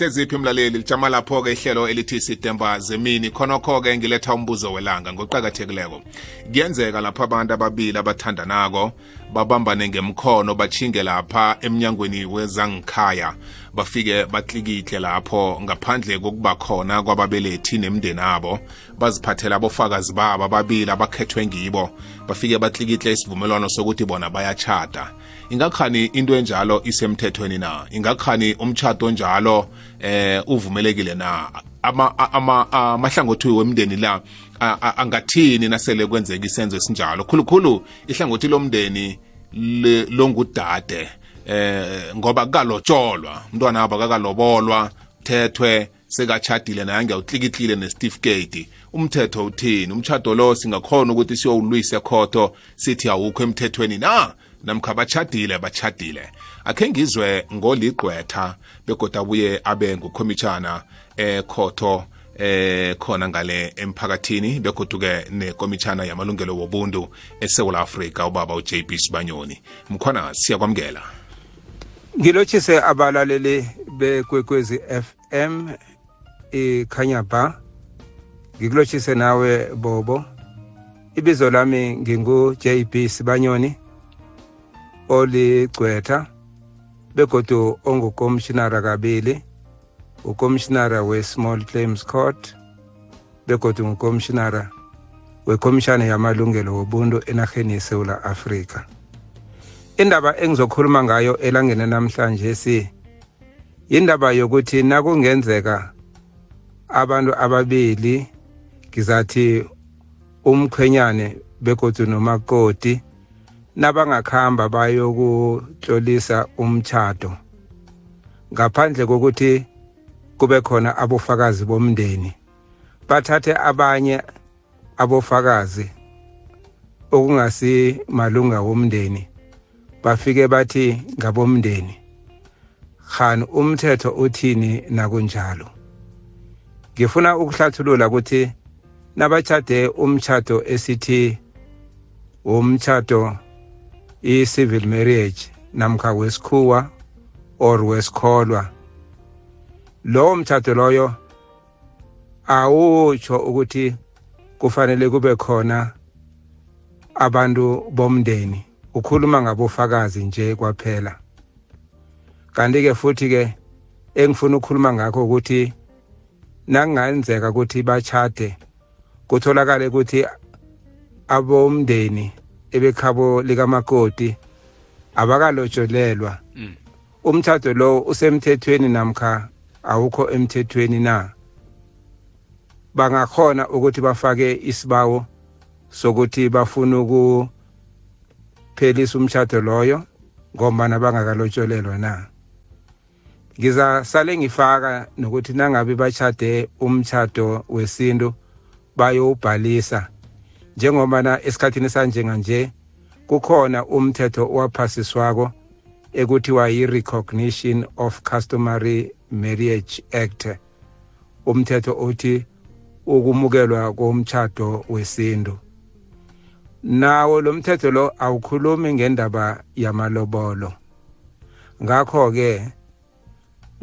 hleziphi mlaleli lijama lapho-ke ihlelo elithi sidemba zemini. Khonokho-ke ngiletha umbuzo welanga ngoqakathekileko kuyenzeka lapho abantu ababili abathandanako babambane ngemkhono bachinge lapha emnyangweni wezangikhaya bafike batlikihle lapho ngaphandle kokuba khona kwababelethi nemndeni abo baziphathela abofakazi babo ababili abakhethwe ngibo. Bafike batlikihle isivumelwano sokuthi bona bayachata. Ingakhani into enjalo isemthethweni na? Ingakhani umtshato onjalo eh uvumelekile na? Amahlangothi wemndeni la angathini nasele kwenzeka isenzo esinjalo? Khulukhulu ihlangothi lomndeni longudade eh ngoba kukalotsholwa umntwana wabo kakalobolwa thethwe sekachadile naye ngiyawutlikitlile nesitifiketi umthetho uthini? Umtshado lo singakhona ukuthi siyowulwisa khotho sithi awukho emthethweni na? Namkha bachadile bachadile akhe ngizwe ngoligqwetha begoda abuye abe ngukhomitshana ekhotho eh khona ngale emphakathini begoduke nekomitshana yamalungelo wobuntu esewula afrika ubaba uJP Sibanyoni. Mkhona siyakwamukela. Ngilotshise abalaleli bekwekwezi FM ikhanya ba. Ngikulotshise nawe bobo. Ibizo lami ngingu JB Sibanyoni. Oligcwetha begodu ongukomshinara kabili ukomshinara we-small claims court begodu ngukomshinara wekomishana yamalungelo wobuntu enarheni yesewula afrika. Indaba engizokhuluma ngayo elangene namhlanje si indaba yokuthi nakungenzeka abantu ababili ngizathi umkhwenyane begodu nomakoti nabangakhamba bayokutlolisa umtchado ngaphandle kokuthi kube khona abofakazi bomndeni bathathe abanye abofakazi okungasi malunga womndeni bafike bathi ngabomndeni khani umthetho uthini nakunjalo? Ngifuna ukuhlathulula ukuthi nabachade umtchado esithi umtchado i-civil marriage namkha wesikhuwa or wesikholwa. Lowo mtchado loyo awutsho ukuthi kufanele kube khona abantu bomndeni ukhuluma ngabofakazi nje kwaphela. Kanti-ke futhi-ke engifuna ukukhuluma ngakho ukuthi nakungenzeka ukuthi bachade kutholakale ukuthi abomndeni ebekhabo likamakoti abakalotsholelwa mm. umthatho lo usemthethweni namkha awukho emthethweni na? Bangakhona ukuthi bafake isibawo sokuthi bafuna ukuphelisa umthatho loyo ngombana bangakalotsholelwa na? Ngizasale ngifaka nokuthi nangabe bachade umtchado wesintu bayowubhalisa. Njengobana esikhathini sanjenganje kukhona umthetho owaphasiswako ekuthiwa yi-recognition of customary marriage act. Umthetho othi ukumukelwa komtchado wesintu. Nawo lo mthetho lo awukhulumi ngendaba yamalobolo. Ngakho-ke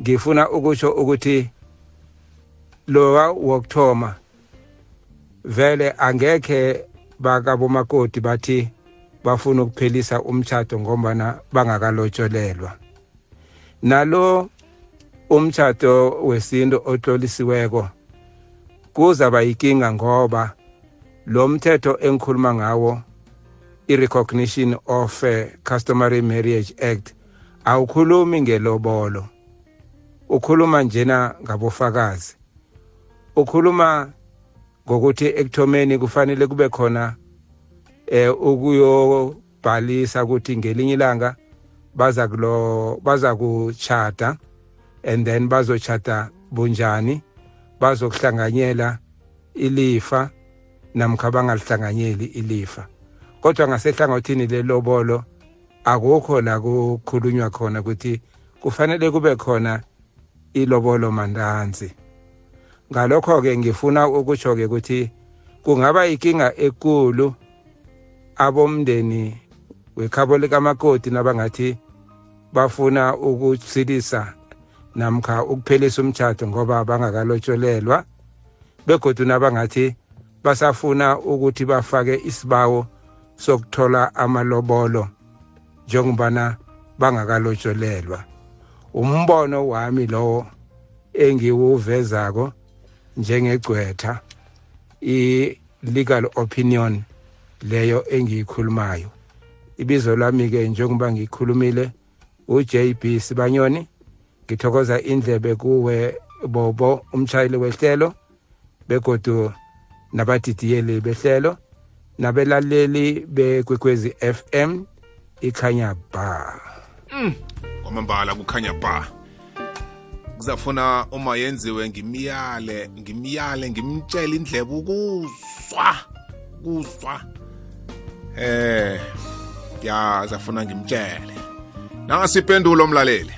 ngifuna ukusho ukuthi lowa wokuthoma vele angekhe bakabomakoti bathi bafuna ukuphelisa umtchado ngombana bangakalotsholelwa nalo umtchado wesintu otlolisiweko kuzaba yinkinga ngoba lo mthetho engikhuluma ngawo i-recognition of uh, customary marriage act awukhulumi ngelobolo. Ukhuluma njena ngabofakazi. Ukhuluma ngokuthi ekuthomeni kufanele kube khona eh ukuyobhalisa ukuthi ngelinye ilanga baza kulo baza kuchata and then bazochata bunjani bazokuhlanganyela ilifa namkha bangalihlanganyeli ilifa. Kodwa ngasehlangothini lelobolo akukho la kukhulunywa khona ukuthi kufanele kube khona ilobolo mandanzi ngalokho-ke ngifuna ukutsho-ke ukuthi kungaba inkinga ekulu abomndeni wekhabo likamakoti nabangathi bafuna ukusilisa namkha ukuphelisa umtjhado ngoba bangakalotsholelwa begodu nabangathi basafuna ukuthi bafake isibawo sokuthola amalobolo njengobana bangakalotsholelwa umbono wami lowo engiwuvezako njengegcwetha i-legal opinion leyo engiyikhulumayo. Ibizo lami-ke njengoba ngikhulumile uJB Sibanyoni ngithokoza indlebe kuwe bobo umshayeli wehlelo begodu nabadidiyeli behlelo nabelaleli bekwekwezi FM ikhanya ba kwamambala kukhanya ba kuzafuna uma yenziwe ngimiyale ngimiyale ngimtshele indlebe ukuzwa kuzwa eh ya zafuna ngimtshele. Nangasipendulo mlaleli.